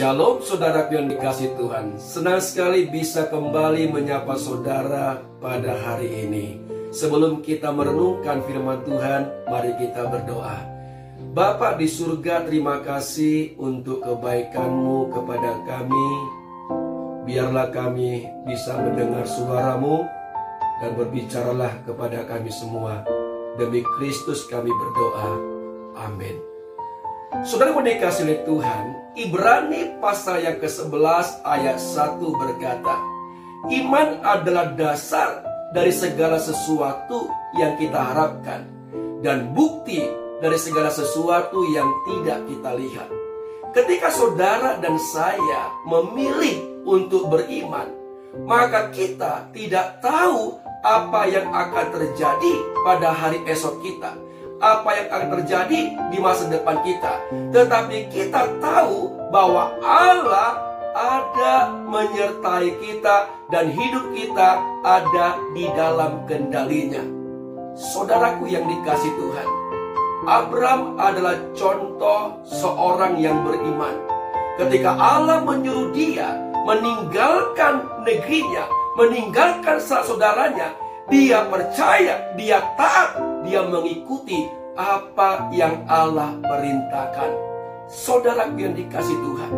Shalom saudara yang dikasih Tuhan. Senang sekali bisa kembali menyapa saudara pada hari ini. Sebelum kita merenungkan firman Tuhan Mari kita berdoa. Bapak di surga terima kasih untuk kebaikanmu kepada kami. Biarlah kami bisa mendengar suaramu Dan berbicaralah kepada kami semua. Demi Kristus kami berdoa. Amin Saudara dikasih oleh Tuhan, Ibrani pasal yang ke-11 ayat 1 berkata, Iman adalah dasar dari segala sesuatu yang kita harapkan dan bukti dari segala sesuatu yang tidak kita lihat. Ketika saudara dan saya memilih untuk beriman, maka kita tidak tahu apa yang akan terjadi pada hari esok kita apa yang akan terjadi di masa depan kita. Tetapi kita tahu bahwa Allah ada menyertai kita dan hidup kita ada di dalam kendalinya. Saudaraku yang dikasih Tuhan, Abram adalah contoh seorang yang beriman. Ketika Allah menyuruh dia meninggalkan negerinya, meninggalkan saudaranya, dia percaya, dia taat, dia mengikuti apa yang Allah perintahkan. Saudara yang dikasih Tuhan,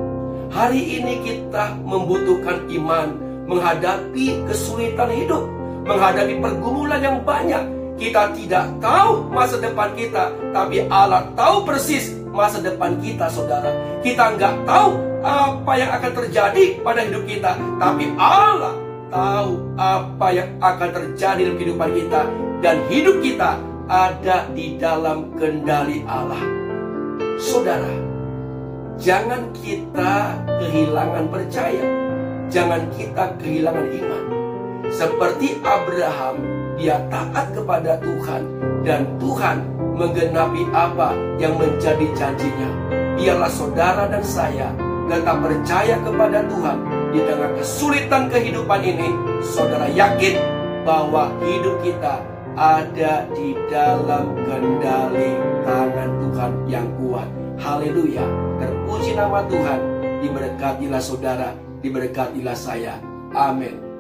hari ini kita membutuhkan iman menghadapi kesulitan hidup, menghadapi pergumulan yang banyak. Kita tidak tahu masa depan kita, tapi Allah tahu persis masa depan kita, saudara. Kita nggak tahu apa yang akan terjadi pada hidup kita, tapi Allah tahu apa yang akan terjadi dalam kehidupan kita dan hidup kita ada di dalam kendali Allah. Saudara, jangan kita kehilangan percaya. Jangan kita kehilangan iman. Seperti Abraham, dia taat kepada Tuhan dan Tuhan menggenapi apa yang menjadi janjinya. Biarlah saudara dan saya tetap percaya kepada Tuhan di tengah kesulitan kehidupan ini, saudara yakin bahwa hidup kita ada di dalam kendali tangan Tuhan yang kuat. Haleluya. Terpuji nama Tuhan. Diberkatilah saudara, diberkatilah saya. Amin.